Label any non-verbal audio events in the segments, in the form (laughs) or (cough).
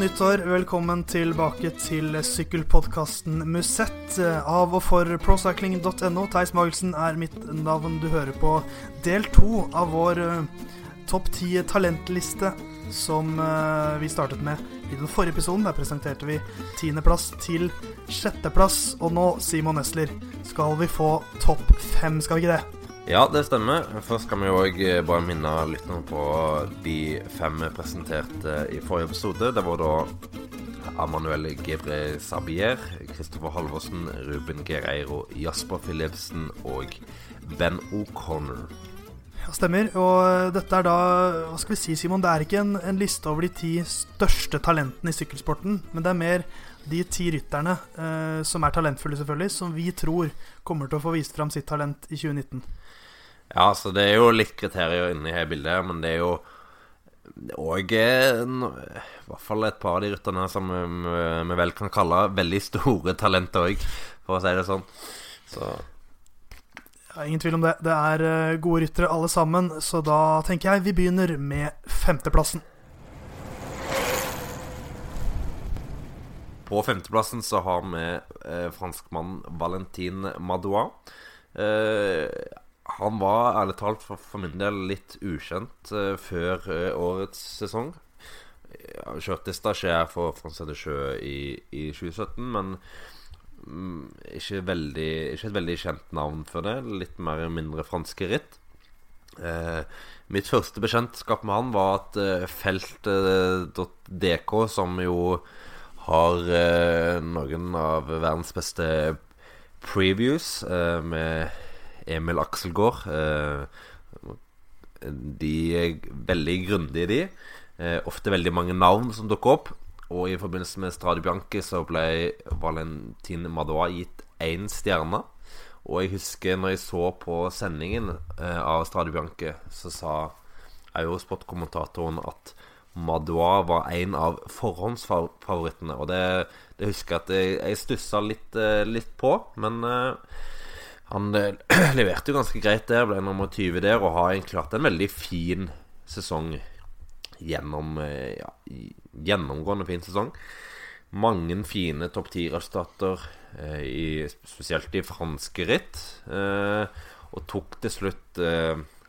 Nyttår. Velkommen tilbake til sykkelpodkasten Musett av og for procycling.no. Theis Magelsen er mitt navn. Du hører på del to av vår uh, topp ti talentliste som uh, vi startet med i den forrige episoden. Der presenterte vi tiendeplass til sjetteplass. Og nå, Simon Nesler, skal vi få topp fem, skal vi ikke det? Ja, det stemmer. Først skal vi òg eh, bare minne lytterne på de fem vi presenterte i forrige episode. Det var da Amanuel Gebre Sabier, Kristoffer Halvorsen, Ruben Gereiro, Jasper Philipsen og Ben O'Connor. Ja, stemmer. Og eh, dette er da Hva skal vi si, Simon? Det er ikke en, en liste over de ti største talentene i sykkelsporten, men det er mer de ti rytterne, eh, som er talentfulle, selvfølgelig, som vi tror kommer til å få vist fram sitt talent i 2019. Ja, så det er jo litt kriterier inni i bildet men det er jo òg i hvert fall et par av de rytterne som vi vel kan kalle veldig store talenter òg, for å si det sånn. Så ja, Ingen tvil om det. Det er eh, gode ryttere alle sammen, så da tenker jeg vi begynner med femteplassen. På femteplassen så har vi eh, franskmannen Valentin Madois. Eh, han var ærlig talt for, for, min del litt ukjent uh, før uh, årets sesong. Jeg kjørte stasjer for Frans Sjø i, i 2017, men um, ikke, veldig, ikke, et veldig kjent navn for det. Litt mer mindre franske ritt. Uh, mitt første bekjentskap med han var at uh, felt.dk, som jo har noen av verdens beste previews med Emil Akselgaard. Eh, de er veldig grundige, de. Eh, ofte veldig mange navn som dukker opp. Og i forbindelse med Stradio Bianchi så ble Valentin Madoa gitt én stjerne. Og jeg husker når jeg så på sendingen eh, av Stradio Bianchi, så sa Eurosport-kommentatoren at Madoa var en av forhåndsfavorittene. Og det, det husker jeg at jeg, jeg stussa litt, litt, på. Men han uh, (clears throat) leverte jo ganske greit der. Ble nummer 20 der og har hatt en veldig fin sesong gjennom uh, ja, Gjennomgående fin sesong. Mange fine topp ti-resultater, spesielt i franske ritt. og tok til slutt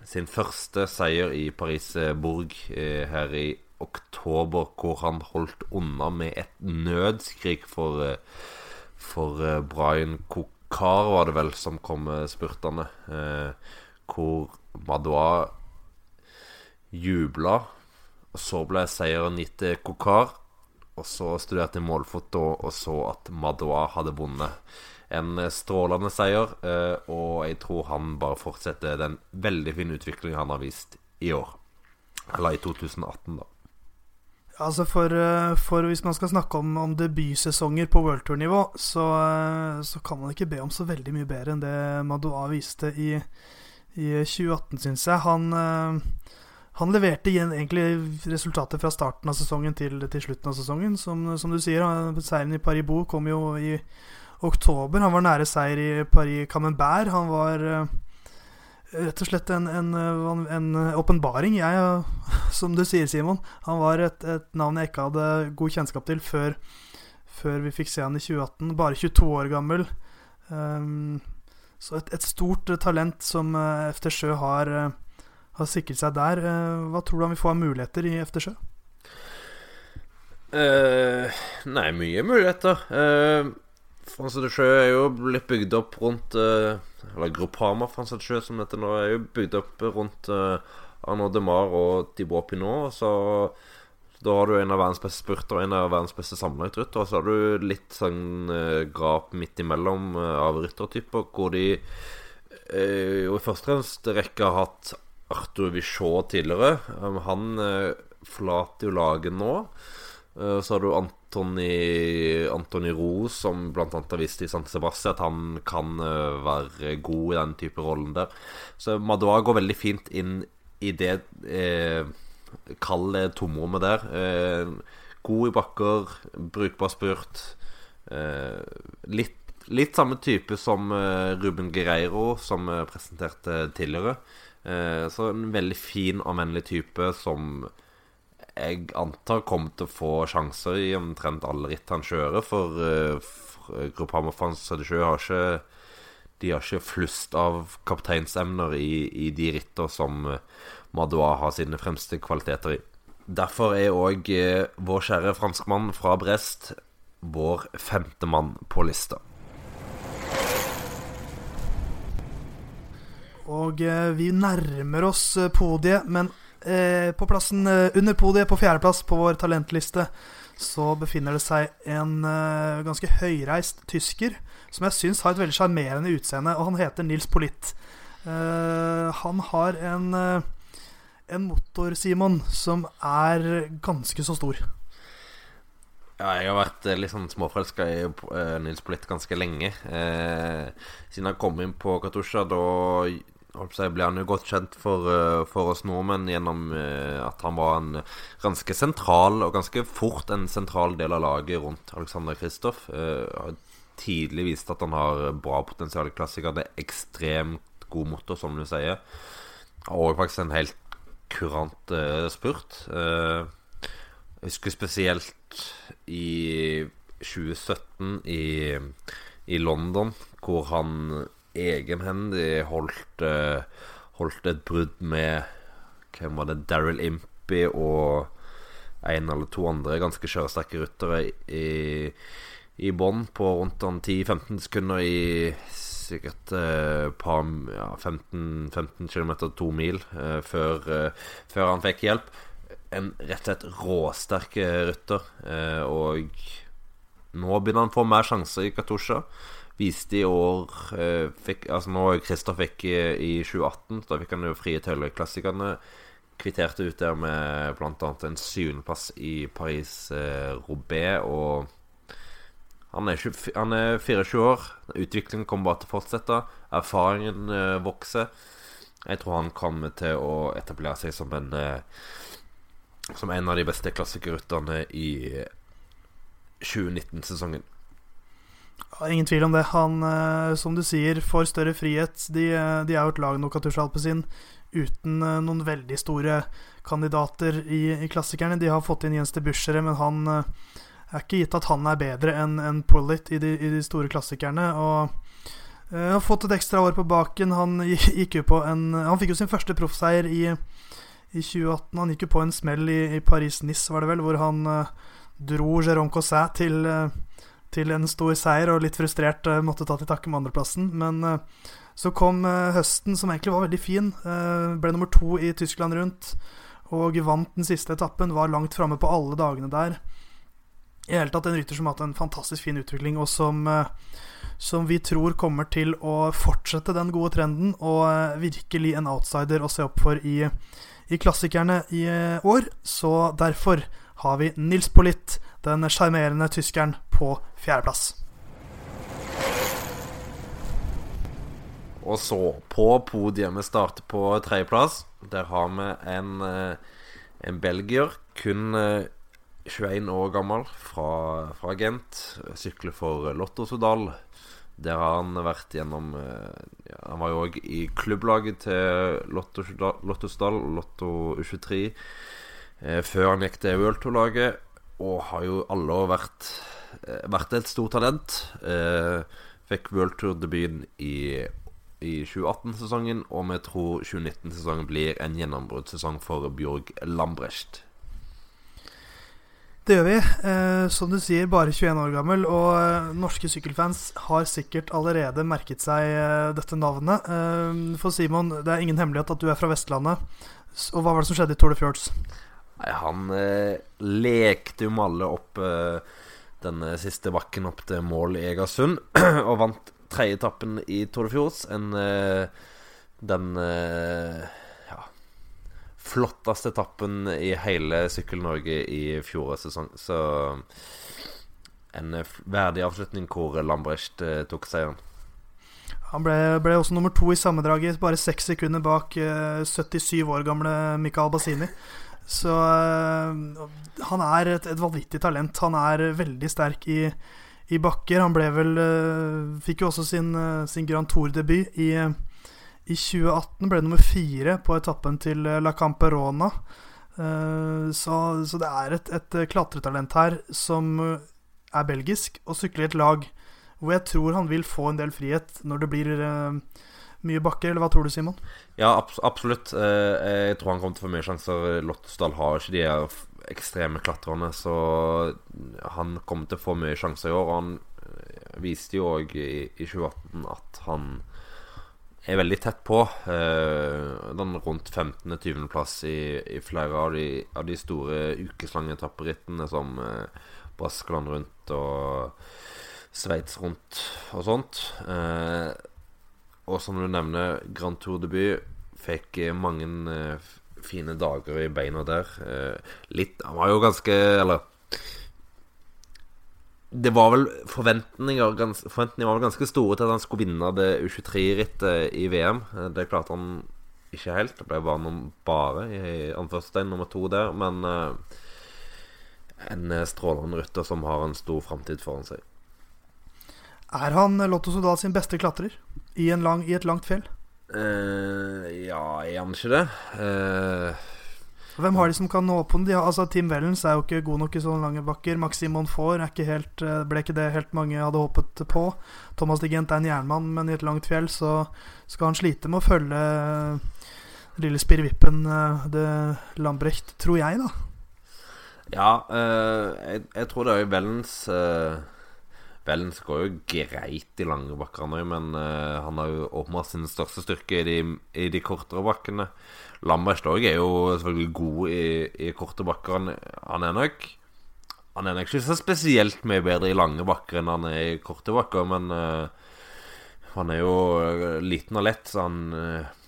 sin første seier i Paris-Bourg her i oktober, hvor han holdt unna med et nødskrik for, eh, for eh, Brian Kokar, var det vel, som kom spurtende. Eh, hvor Madoua jubla. Og så ble seieren gitt til Kokar. Og så studerte jeg målfoto og så at Madoua hadde vunnet. En strålende seier, og jeg tror han bare fortsetter den veldig fine utviklingen han har vist i år. Eller i 2018, da. Altså for, eh, for, hvis man skal snakke om, om debutsesonger på worldtour-nivå, så, eh, så, kan man ikke be om så veldig mye bedre enn det Madoa viste i, i 2018, syns jeg. Han, eh, han leverte igjen egentlig resultater fra starten av sesongen til, til slutten av sesongen. Som, som du sier, seieren i Paris-Boux kom jo i oktober. Han var nære seier i Paris-Camembert. Han var rett og slett en åpenbaring. Jeg, (laughs) som du sier, Simon, han var et, et, navn jeg ikke hadde god kjennskap til før, før vi fikk se han i 2018. Bare 22 år gammel. Um, så et, et, stort talent som uh, eh, FT Sjø har, uh, har sikret seg der. Uh, hva tror du han vil få av muligheter i FT Sjø? nei, mye muligheter. Uh, Franse de Sjø er jo blitt bygd opp rundt uh, Eller Gruppama Frans de Sjø, som dette nå, er jo bygd opp rundt uh, Arnaud Demar og Thibaut Pinot. Så da har du en av verdens beste spurter og en av verdens beste sammenlagtryttere. Og så har du litt sånn uh, grap midt imellom av ryttertyper, hvor de jo i første rekke har hatt Arthur Vichot tidligere. Um, han forlater jo laget nå. så har du Ant Antony, Anthony Roe, som bl.a. har vist i San Sebastian at han kan uh, være god i den type rollen der. Så Madoa går veldig fint inn i det eh, kalde tomrommet der. Eh, god i bakker, brukbar spurt. Eh, litt, litt, samme type som eh, Ruben Guerreiro, som eh, presenterte tidligere. så en veldig fin og vennlig type som jeg antar kommer til å få sjanser i omtrent alle ritt han kjører. For, uh, Groupama France de Sjø har ikke De har ikke flust av kapteinsemner i, i de ritter som Madoua har sine fremste kvaliteter i. Derfor er òg vår kjære franskmann fra Brest vår femte mann på lista. Og eh, vi nærmer oss eh, podiet, men eh, på plassen eh, under podiet, på fjerdeplass på vår talentliste, så befinner det seg en eh, ganske høyreist tysker som jeg syns har et veldig sjarmerende utseende, og han heter Nils Politt. Eh, han har en, en motor, Simon, som er ganske så stor. Ja, jeg har vært litt sånn småforelska i Nils Politt ganske lenge. Eh, siden han kom inn på Katusha, da ble han jo godt kjent for, eh, for, oss nordmenn gjennom eh, at han var en ganske sentral, og ganske fort en sentral del av laget rundt Alexander Kristoff. Eh, tidlig vist at han har bra potensial i klassiker. Det er ekstremt god motor, som du sier. Og faktisk en helt kurant spurt. jeg husker spesielt i 2017 i, i London, hvor han egenhendig holdt, uh, holdt et brudd med Hvem var det? Daryl Impey og en eller to andre ganske kjøresterke ryttere i, i bånn på rundt 10-15 sekunder i sikkert par ja, 15, 15 km, to mil, eh, før, eh, før, han fikk hjelp. En rett og slett råsterk rytter. og nå begynner han å få mer sjanser i Katusha viste i år eh, fikk, Altså nå Christer fikk i, i 2018, da fikk han jo frie tøyler. Kvitterte ut der med bl.a. en syvendeplass i Paris-Roubais. Eh, og han er, 20, han er, 24 år. Utviklingen kommer bare til å fortsette. Erfaringen eh, vokser. Jeg tror han kommer til å etablere seg som en Som en av de beste klassikerrytterne i 2019-sesongen. Ingen tvil om det. Han, eh, som du sier, får større frihet. De, eh, de er jo et lag nå, Katusha Alpezin, uten eh, noen veldig store kandidater i, i, klassikerne. De har fått inn Jens de Buschere, men han er ikke gitt at han er bedre enn en Pullit i, i, de store klassikerne. Og uh, har fått et ekstra år på baken. Han (laughs) gikk jo på en Han fikk jo sin første proffseier i, i 2018. Han gikk jo på en smell i, i Paris-Nice, var det vel, hvor han uh, dro Jérôme Cosset til uh, til en stor seier, og litt frustrert uh, måtte ta til takke med andreplassen. Men uh, så kom uh, høsten, som egentlig var veldig fin. ble nummer to i Tyskland rundt, og vant den siste etappen. Var langt framme på alle dagene der. I hele tatt en rytter som har hatt en fantastisk fin utvikling, og som, som vi tror kommer til å fortsette den gode trenden, og virkelig en outsider å se opp for i, i klassikerne i år. Så derfor har vi Nils Politt, den sjarmerende tyskeren, på fjerdeplass. Og så, på podiet Vi starter på tredjeplass. Der har vi en, eh, en belgier, kun 21 eh, år gammel, fra, fra Gent. Sykler for Lotto Sodal. Der har han vært gjennom eh, ja, Han var jo òg i klubblaget til Lotto Sodal, Lotto U23, før han gikk til World Tour-laget. Og har jo alle år vært vært et stort talent. Eh, fikk World Tour-debuten i, i 2018-sesongen, og vi tror 2019-sesongen blir en gjennombruddssesong for Bjørg Lambrecht. Det gjør vi. Eh, som du sier, bare 21 år gammel. Og eh, norske sykkelfans har sikkert allerede merket seg eh, dette navnet. Eh, for Simon, det er ingen hemmelighet at du er fra Vestlandet. Og hva var det som skjedde i Tour de Fjords? Nei, han lekte jo med alle opp den siste bakken opp til mål i Egersund. (clears throat) og vant tredje etappen i Tour de Fjords. En, eh, den eh, ja, flotteste etappen i hele Sykkel-Norge i fjorårets sesong. Så en verdig avslutning hvor Lambrecht eh, tok seieren. Han ble, ble, også nummer to i sammendraget, bare seks sekunder bak 77 år gamle Michael Basini. Så uh, han er et, et, vanvittig talent. Han er veldig sterk i, i bakker. Han ble vel uh, Fikk jo også sin, uh, sin Grand Tour-debut i, i 2018. Ble nummer fire på etappen til La Camperona. Eh, så, så, det er et, et, klatretalent her som er belgisk, og sykler i et lag hvor jeg tror han vil få en del frihet når det blir uh, mye bakker, eller hva tror du, Simon? Ja, abs absolutt. Uh, jeg tror han kommer til å få mye sjanser. Lottesdal har ikke de her ekstreme klatrerne, så han kommer til å få mye sjanser i år. Og han viste jo òg i, i 2018 at han er veldig tett på. Eh, den rundt 15.-20.-plass i, i, flere av de, av de store ukeslange etapperittene som eh, Braskeland rundt og Sveits rundt og sånt. Eh, og som du nevner, Grand Tour-debut fikk mange eh, fine dager i beina der. Eh, litt Han var jo ganske Eller det var vel forventninger Forventningene var vel ganske store til at han skulle vinne det U23-rittet i VM. Det klarte han ikke helt. Det ble bare, noen, bare i anførselstegn nummer to der. Men en strålende rytter som har en stor framtid foran seg. Er han Lotto Sodal sin beste klatrer i, lang, i et langt fjell? Uh, ja, er han ikke det? Uh, hvem har de som kan nå på den? De har, altså, Tim Wellens er jo ikke god nok i sånne lange bakker. Maxim Monfort helt, eh, ble ikke det helt mange hadde håpet på. Thomas Digent er en jernmann, men i et langt fjell så skal han slite med å følge eh, lille spirrevippen det Lambrecht, tror jeg, da. Ja, uh, jeg, jeg, tror det er Wellens uh, Wellens går jo greit i lange bakker, men uh, han har jo åpenbart sin største styrke i de, i de kortere bakkene. Lambert òg er jo selvfølgelig god i, i korte bakker. Han, han, er nok Han er nok ikke så spesielt mye bedre i lange bakker enn han er i korte bakker, men uh, han er jo eh, liten og lett, så han, uh,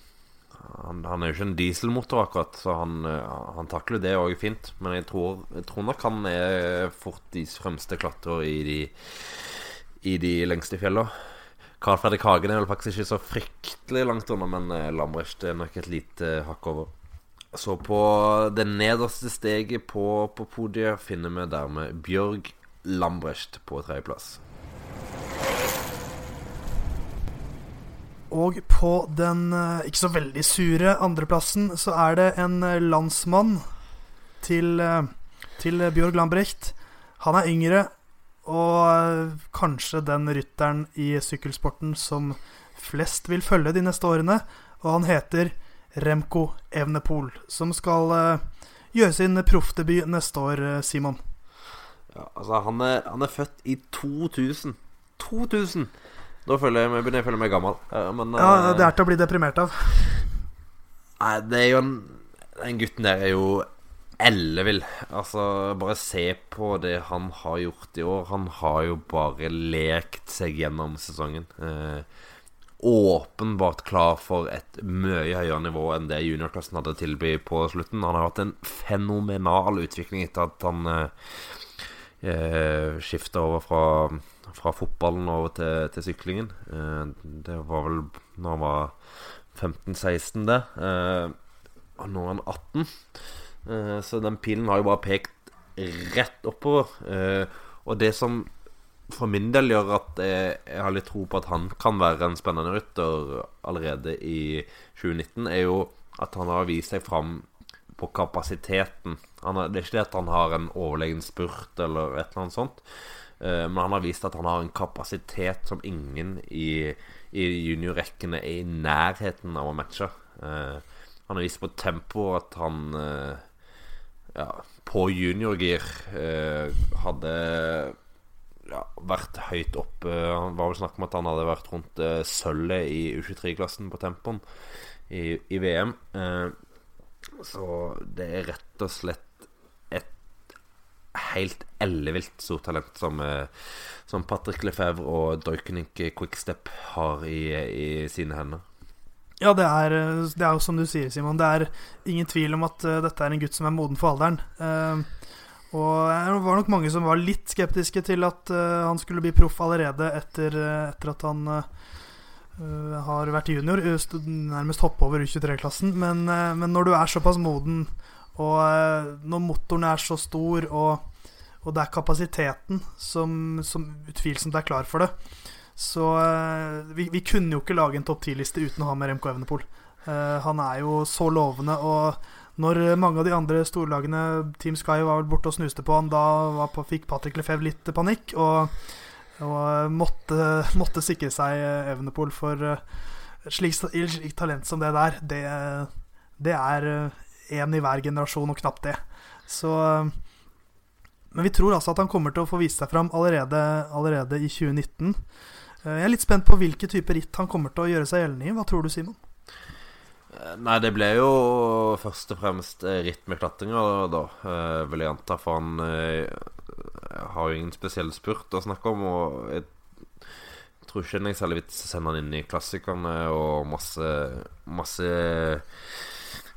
han, han er jo ikke en dieselmotor, akkurat, så han, uh, han takler det òg fint. Men jeg tror, jeg tror, nok han er fort de fremste klatrer i de, i de lengste fjellene. Carl Fredrik Hagen er vel faktisk ikke så fryktelig langt unna, men eh, Lambrecht er nok et lite hakk over. Så på det nederste steget på, på podiet finner vi dermed Bjørg Lambrecht på tredjeplass. Og på den eh, ikke så veldig sure andreplassen så er det en eh, landsmann til, til Bjørg Lambrecht. Han er yngre, og eh, kanskje den rytteren i sykkelsporten som flest vil følge de neste årene. Og han heter Remco Evnepol, som skal gjøre sin proffdebut neste år, eh, Simon. Ja, altså, han er, han er, født i 2000. 2000! Da føler jeg, begynner jeg å føle meg gammel. Men, ja, det er til å bli deprimert av. Nei, det er jo en Den gutten der er jo ellevill. Altså, bare se på det han har gjort i år. Han har jo bare lekt seg gjennom sesongen. Eh, åpenbart klar for et mye høyere nivå enn det juniorklassen hadde tilby på slutten. Han har hatt en fenomenal utvikling etter at han eh, eh skifta over fra, fra, fotballen over til, til syklingen. Eh, det var vel når han var 15-16, det. Eh, nå er han 18. Eh, så den pilen har jo bare pekt rett oppover. Og det som for min del gjør at jeg, jeg, har litt tro på at han kan være en spennende rytter allerede i 2019, er jo at han har vist seg fram på kapasiteten. Har, det er ikke det at han har en overlegen spurt eller et eller annet sånt, men han har vist at han har en kapasitet som ingen i, i juniorrekkene er i nærheten av å matche. Uh, han har vist på tempo at han uh, ja, på juniorgir eh, hadde ja, vært høyt oppe. Han var vel snakk om at han hadde vært rundt eh, sølvet i U23-klassen på tempoen i, i VM. Eh, så det er rett og slett et helt ellevilt stort talent som, eh, som Patrick Lefebvre og Doikenink Quickstep har i, i sine hender. Ja, det er, det er jo som du sier, Simon. Det er ingen tvil om at uh, dette er en gutt som er moden for alderen. Uh, og det var nok mange som var litt skeptiske til at uh, han skulle bli proff allerede etter, etter at han har vært junior. Nærmest hoppe over U23-klassen. Men, men, når du er såpass moden, og når motoren er så stor, og, og det er kapasiteten som, som utvilsomt er klar for det, så uh, vi, vi, kunne jo ikke lage en topp ti-liste uten å ha med Remco Evenepool. Uh, han er jo så lovende, og når mange av de andre storlagene Team Sky var vel borte og snuste på han, da på, fikk Patrick Lefebvre litt panikk. Og, og måtte, måtte, sikre seg Evenepool for et slikt slik talent som det der. Det, det er én i hver generasjon, og knapt det. Så Men vi tror altså at han kommer til å få vise seg fram allerede, allerede i 2019. Jeg er litt spent på hvilke typer ritt han kommer til å gjøre seg gjeldende i. Hva tror du, Simon? Eh, nei, det ble jo først og fremst eh, ritt med klatringa, da, eh, vil jeg anta. For han har jo ingen spesiell spurt å snakke om. Og jeg tror ikke det er særlig vits å sende han inn i klassikerne og masse, masse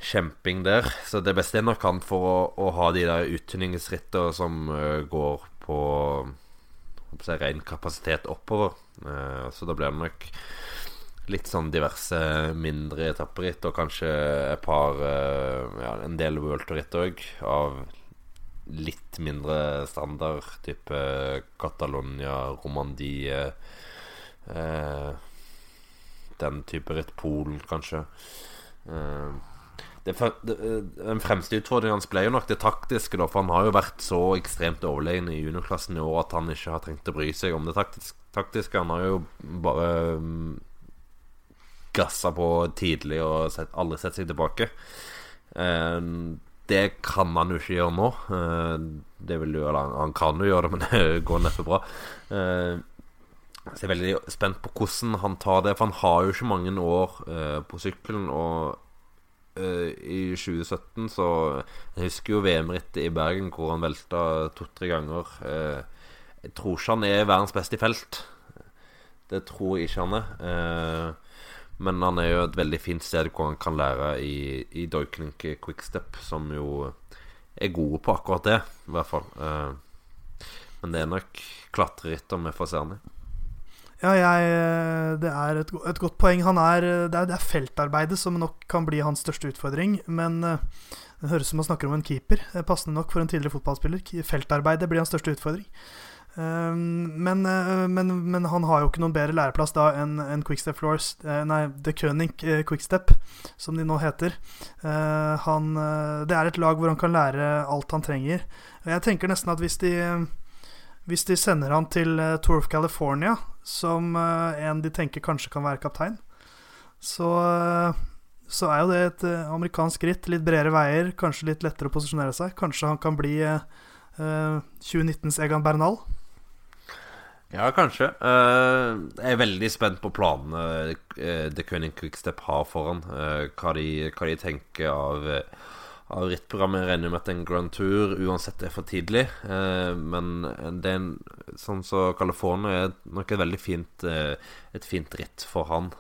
kjemping der. Så det beste er nok han for å, å ha de der uttynningsrittene som uh, går på si, ren kapasitet oppover. Uh, så da blir det nok litt sånn diverse mindre etapperitt, og kanskje et par uh, ja, En del World Tour-ritt òg, av litt mindre standard, type Catalonia, Romandie Den type ritt, Polen, kanskje. Eh, det, det, den fremste utfordringen hans ble jo nok det taktiske, da, for han har jo vært så ekstremt overlegen i juniorklassen i år at han ikke har trengt å bry seg om det taktiske. Han har jo bare gassa på tidlig og sett, aldri sett seg tilbake. Um, det kan han jo ikke gjøre nå. Eh, det vil jo, eller han kan jo gjøre det, men (laughs) det går neppe bra. Eh, så jeg er veldig spent på hvordan han tar det, for han har jo ikke mange år eh, på sykkelen. Og eh, i 2017 så Jeg husker jo VM-rittet i Bergen hvor han velta to-tre ganger. Uh, jeg tror ikke han er verdens beste i felt. Det tror jeg ikke han er. Men han er jo et veldig fint sted hvor han kan lære i, i Doiklink Quickstep, som jo er gode på akkurat det, i hvert fall. Uh, men det er nok klatreritter vi får se han i. Ja, jeg, det er et, et, godt poeng. Er, det, er, det er feltarbeidet som nok kan bli hans største utfordring. Men uh, det høres ut som han snakker om en keeper. Passende nok for en tidligere fotballspiller. Feltarbeidet blir hans største utfordring. Ehm, men, eh, men, men, han har jo ikke noen bedre læreplass da enn en Quickstep Floors eh, Nei, The König eh, Quickstep, som de nå heter. Han, det er et lag hvor han kan lære alt han trenger. Jeg tenker nesten at hvis de, hvis de sender han til Tour of California, som en de tenker kanskje kan være kaptein, så, så er jo det et amerikansk ritt. Litt bredere veier, kanskje litt lettere å posisjonere seg. Kanskje han kan bli 2019s Egan Bernal. Ja, kanskje. Jeg er veldig spent på planene The Cunning Quickstep har foran. Hva, de, hva, de, tenker av, av rittprogrammet. Regner med at en Grand Tour uansett er for tidlig. men det er en, sånn så California er nok et veldig fint, et fint ritt for han.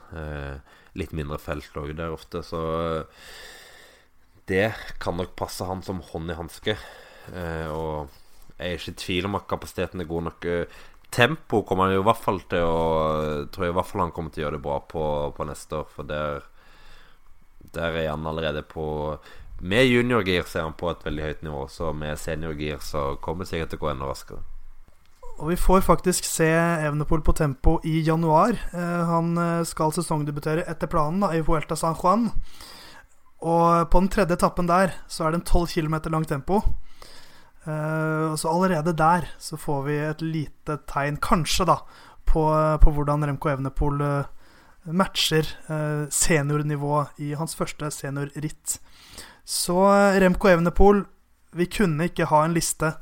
litt mindre felt òg der ofte, så det kan nok passe han som hånd i hanske. og jeg er ikke i tvil om at kapasiteten er god nok tempo kommer han i hvert fall til å Tror jeg i hvert fall han kommer til å gjøre det bra på, på neste år. For der, der er han allerede på Med juniorgir så er han på et veldig høyt nivå. Så med seniorgir så kommer det sikkert til å gå enda raskere. Og vi får faktisk se Evnepol på tempo i januar. Eh, han eh, skal sesongdebutere etter planen da, i Vuelta San Juan. Og på den tredje etappen der så er det en 12 km lang tempo. Uh, så allerede der så får vi et lite tegn, kanskje, da, på, på hvordan Remco Evenepool uh, matcher uh, seniornivået i hans første seniorritt. Så Remco Evenepool Vi kunne ikke ha en liste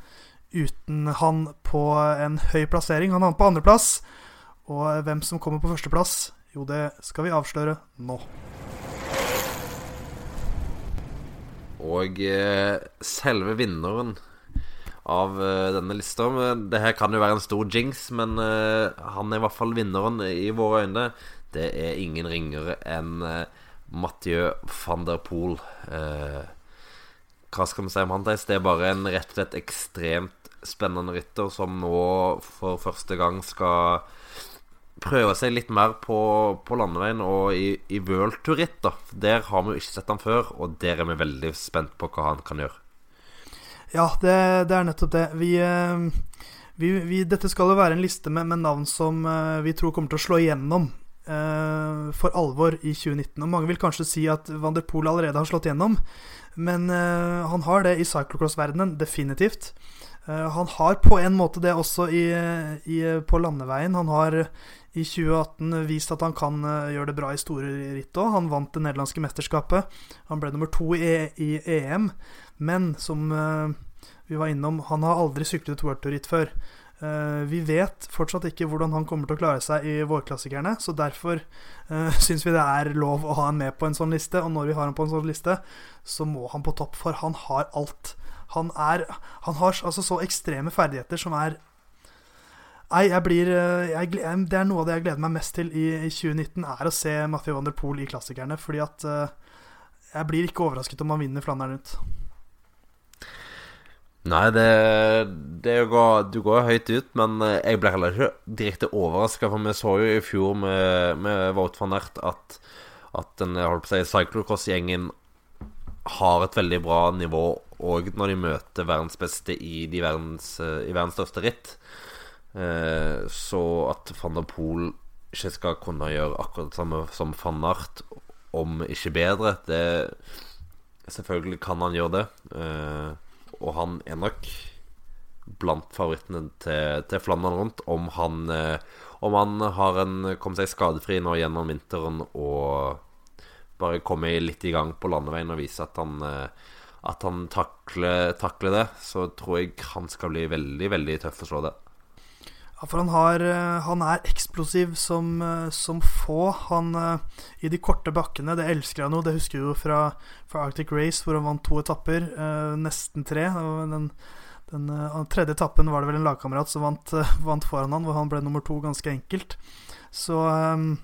uten han på en høy plassering. Han er på andreplass. Og hvem som kommer på førsteplass, jo, det skal vi avsløre nå. Og selve vinneren av denne lista. Det her kan jo være en stor jinx, men han er i hvert fall vinneren i våre øyne. Det er ingen ringere enn uh, Mathieu van der Poel. hva skal vi si om han? Det er bare en rett og slett ekstremt spennende rytter som nå for første gang skal prøve seg litt mer på, på landeveien og i, i World Tour-ritt. Der har vi jo ikke sett han før, og der er vi veldig spent på hva han kan gjøre. Ja, det, det, er nettopp det. Vi, eh, vi, vi, dette skal jo være en liste med, med, navn som eh, vi tror kommer til å slå igjennom uh, for alvor i 2019. Og mange vil kanskje si at Van der Poel allerede har slått gjennom, Men uh, han har det i cyclocross-verdenen, definitivt. Uh, han har på en måte det også i, i, på landeveien. Han har i 2018 vist at han kan gjøre det bra i store ritt òg. Han vant det nederlandske mesterskapet. Han ble nummer to i, i EM. Men som vi var innom, han har aldri syklet et worldtour-ritt før. Uh, vi vet fortsatt ikke hvordan han kommer til å klare seg i vårklassikerne, så derfor uh, (laughs) syns vi det er lov å ha han med på en sånn liste. Og når vi har han på en sånn liste, så må han på topp, for han har alt. Han, er, han har altså så ekstreme ferdigheter som er Nei, jeg blir eh, jeg, Det er noe av det jeg gleder meg mest til i, i 2019, er å se Mathieu van der Poel i klassikerne. Fordi at uh, jeg blir ikke overrasket om han vinner Flandern rundt. Nei, det, det går, Du går høyt ut, men eh, jeg ble heller ikke direkte overraska. For vi så jo i fjor med, med Wout van Ert at, at den holdt på å si, cyclocross-gjengen har et veldig bra nivå òg når de møter verdens beste i, de verdens, eh, i verdens største ritt. Eh, så at van der Poel ikke skal kunne gjøre akkurat det samme som van Art, om ikke bedre det Selvfølgelig kan han gjøre det. Og han er nok blant favorittene til, til Flandern rundt. Om han, eh, om han har en, kommet seg skadefri nå gjennom vinteren og bare kommet litt i gang på landeveien og viser at han, eh, at han takler, takler det, så tror jeg han skal bli veldig, veldig tøff å slå det. Ja, for han, har, eh, han er eksplosiv som, eh, som, få. Han eh, I de korte bakkene, det elsker han jo. Det husker vi jo fra, fra, Arctic Race, hvor han vant to etapper. nesten tre. Den, den tredje etappen var det vel en lagkamerat som vant, vant, foran han, hvor han ble nummer to ganske enkelt. Så um,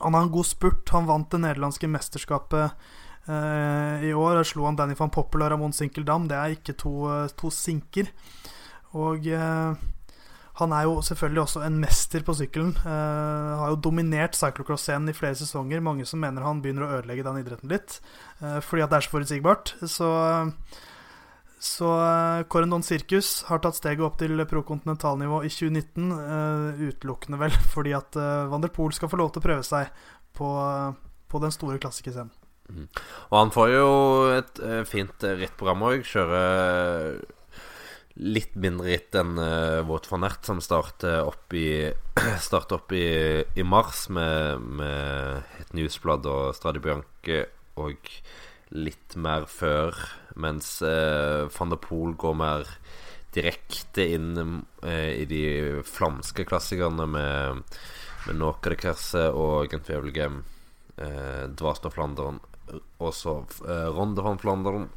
han har en god spurt. Han vant det nederlandske mesterskapet uh, i år. Der slo han Danny van Poppel og Ramón Sinkeldam. Det er ikke to, to sinker. Og uh, han er jo selvfølgelig også en mester på sykkelen. Uh, har jo dominert cyclocross-scenen i flere sesonger. Mange som mener han begynner å ødelegge den idretten litt. Uh, fordi at det er så forutsigbart. Så, så uh, Corendon Circus har tatt steget opp til prokontinentalnivå i 2019. Uh, utelukkende vel (laughs) fordi at uh, Van der Poel skal få lov til å prøve seg på, på den store klassikerscenen. Mm. Og han får jo et fint rittprogram òg. Kjører litt mindre ritt enn uh, Våt van Ert, som starter opp i, (clears throat) starter opp i, i mars med, med, et newsblad og Stradi Bianche og litt mer før, mens uh, van der Poel går mer direkte inn uh, i de flamske klassikerne med, med Nåka de Kerse og Gent Wevelgem, uh, Dvasten og Flandern, og uh, Ronde van Flandern.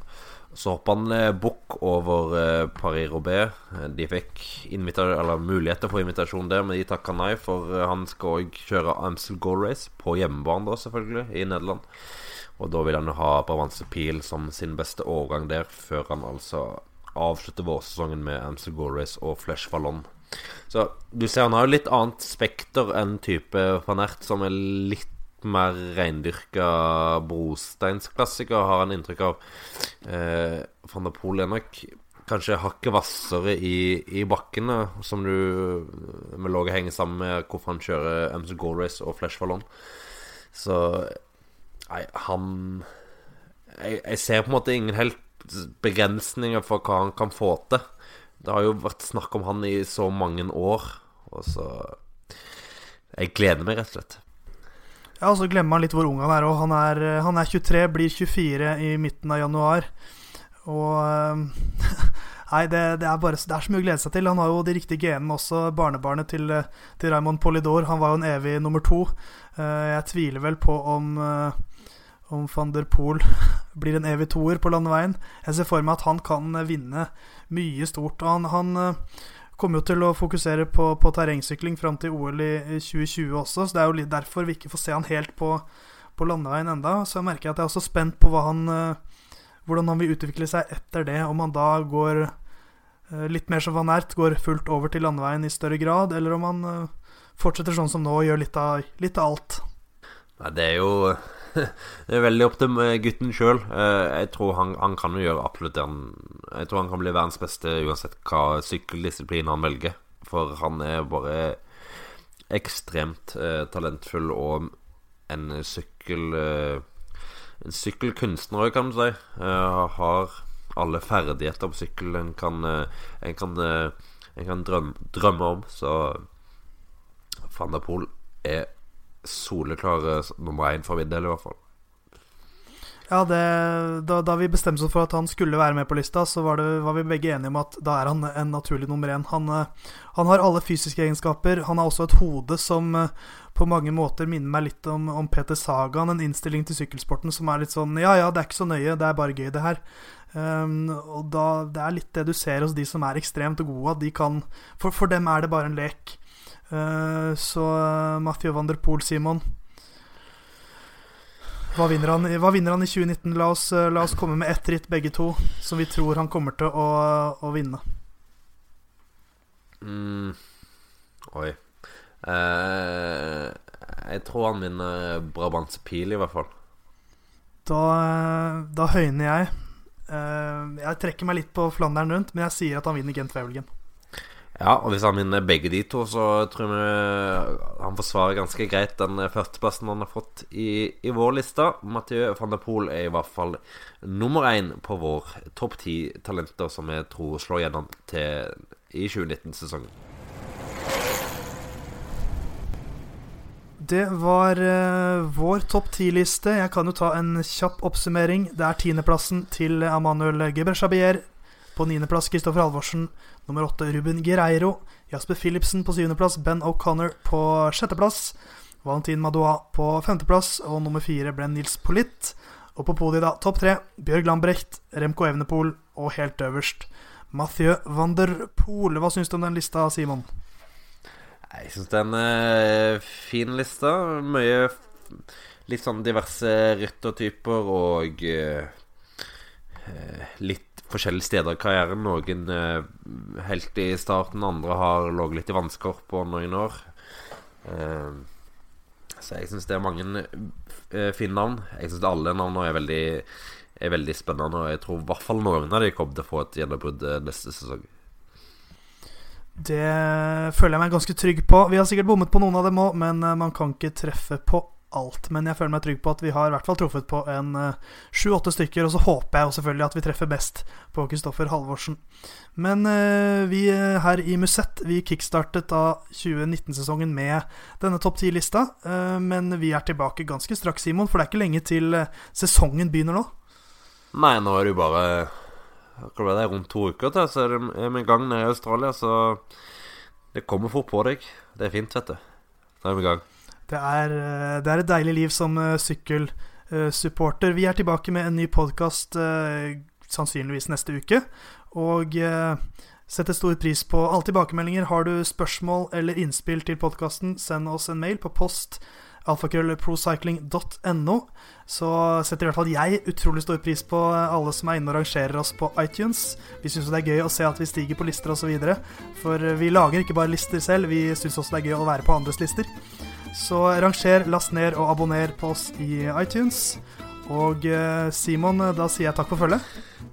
Så hoppa han eh, bukk over eh, Paris-Roubais. Eh, de fikk mulighet til å få invitasjon der, men de takka nei, for han skal òg kjøre Amstel Gold Race, på hjemmebane, da selvfølgelig, i Nederland. Og da vil han ha Provence Pil som sin beste årgang der, før han altså avslutter vårsesongen med Amstel Gold Race og Flesh Fallon. Så du ser han har jo litt annet spekter enn type van Ert, som er litt mer reindyrka brosteinsklassiker, har han inntrykk av. Eh, Van der Poel er nok kanskje hakket hvassere i, i bakkene, som du med låget henger sammen med hvorfor han kjører MC Gold Race og Flash Fallon. Så Nei, han jeg, jeg, ser på en måte ingen helt begrensninger for hva han kan få til. Det har jo vært snakk om han i så mange år, og så Jeg gleder meg, rett og slett. Ja, og så glemmer han litt hvor ung han er. òg. han han er 23, blir 24 i midten av januar. Og (laughs) Nei, det, det, er bare, det er så mye å glede seg til. Han har jo de riktige genene også. Barnebarnet til, til Raymond Polidor. Han var jo en evig nummer to. Eh, jeg tviler vel på om, eh, om van der Poel (laughs) blir en evig toer på landeveien. Jeg ser for meg at han kan vinne mye stort. Og han, han kommer jo til å fokusere på, på terrengsykling fram til OL i, i, 2020 også, så det er jo derfor vi ikke får se han helt på, på landeveien enda. Så jeg merker at jeg er også spent på han, uh, hvordan han vil utvikle seg etter det. Om han da går uh, litt mer som Van Ert, går fullt over til landeveien i større grad, eller om han uh, fortsetter sånn som nå og gjør litt av, litt av alt. Nei, det er jo (laughs) det er veldig opp til gutten sjøl. Eh, jeg tror han, han, kan jo gjøre absolutt det han Jeg tror han kan bli verdens beste uansett hva sykkeldisiplin han velger. For han er bare ekstremt eh, talentfull og en sykkel... Eh, en sykkelkunstner, kan du si. Eh, har alle ferdigheter på sykkel en kan, uh, en kan, en kan drømme, drømme, om. Så van der Poel er soleklare nummer én for min del, i hvert fall. Ja, det, da, da, vi bestemte oss for at han skulle være med på lista, så var, det, var vi begge enige om at da er han en naturlig nummer én. Han, han, har alle fysiske egenskaper. Han har også et hode som på mange måter minner meg litt om, om Peter Sagan, en innstilling til sykkelsporten som er litt sånn Ja, ja, det er ikke så nøye, det er bare gøy, det her. Um, og da, Det er litt det du ser hos de som er ekstremt gode. De kan, for, for dem er det bare en lek. Uh, så uh, Mathieu van der Poel, Simon hva vinner, han, hva vinner han i 2019? La oss, uh, la oss komme med ett ritt, begge to, som vi tror han kommer til å, å vinne. Mm. Oi. Eh, jeg tror han vinner Brabants pil, i hvert fall. Da, da høyner jeg. Eh, jeg trekker meg litt på Flandern rundt, men jeg sier at han vinner Gent Wevelgen. Ja, og hvis han vinner begge de to, så tror jeg han forsvarer ganske greit den førsteplassen han har fått i, i vår liste. Mathieu van der Poel er i hvert fall nummer én på vår topp ti talenter som jeg tror slår gjennom til i 2019-sesongen. Det var uh, vår topp ti-liste. Jeg kan jo ta en kjapp oppsummering. Det er tiendeplassen til Amanuel Gebreshabier. På niendeplass Kristoffer Halvorsen. Nummer åtte Ruben Gereiro. Jasper Philipsen på syvendeplass. Ben O'Connor på sjetteplass. Valentin Madoa på femteplass. Og nummer fire ble Nils Politt. Og på podiet, da, topp tre Bjørg Lambrecht, Remco Evenepool og helt øverst Mathieu van der Poel. Hva syns du om den lista, Simon? Jeg syns det er en uh, fin liste. Mye litt sånn diverse ryttertyper og uh, litt forskjellige steder i karrieren. Noen uh, helt i starten, andre har ligget litt i vansker på noen år. så jeg syns det er mange fine navn. Jeg syns alle navnene er veldig, er veldig spennende, og jeg tror i hvert fall noen av de kommer til å få et gjennombrudd neste sesong. Det føler jeg meg ganske trygg på. Vi har sikkert bommet på noen av dem òg, men eh, man kan ikke treffe på alt. Men jeg føler meg trygg på at vi har i hvert fall truffet på en eh, sju-åtte uh, stykker. Og så håper jeg jo selvfølgelig at vi treffer best på Kristoffer Halvorsen. Men uh, vi her i Musett vi kickstartet da 2019-sesongen med denne topp ti-lista. Uh, men vi er tilbake ganske straks, Simon, for det er ikke lenge til sesongen begynner nå. Nei, nå er det jo bare det, rundt to uker til, så er vi i gang nede i Australia. Så det kommer fort på deg. Det er fint, vet du. Da er vi i gang. Det er, eh, det er et deilig liv som uh, sykkelsupporter. Vi er tilbake med en ny podkast sannsynligvis neste uke. Og setter stor pris på alle tilbakemeldinger. Har du spørsmål eller innspill til podkasten, send oss en mail på post alfakrøllprocycling.no, så setter i hvert fall jeg utrolig stor pris på alle som er inne og rangerer oss på iTunes. Vi syns det er gøy å se at vi stiger på lister osv. For vi lager ikke bare lister selv, vi syns også det er gøy å være på andres lister. Så ranger, last ned og abonner på oss i iTunes. Og eh, Simon, da sier jeg takk for følget.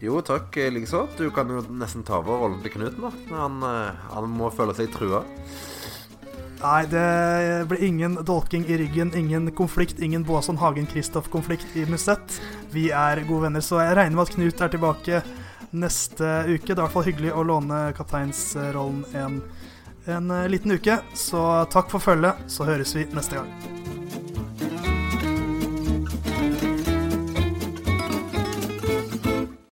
Jo, takk likeså. Du kan jo nesten ta over rollen til Knut nå. Han, eh, han må føle seg trua. Nei, det blir ingen dolking i ryggen, ingen konflikt, ingen Boasson Hagen-Kristoff-konflikt i Musett. Vi er gode venner, så jeg regner med at Knut er tilbake neste uke. Det er i hvert fall hyggelig å låne kapteinsrollen en, en liten uke. Så takk for følget, så høres vi neste gang.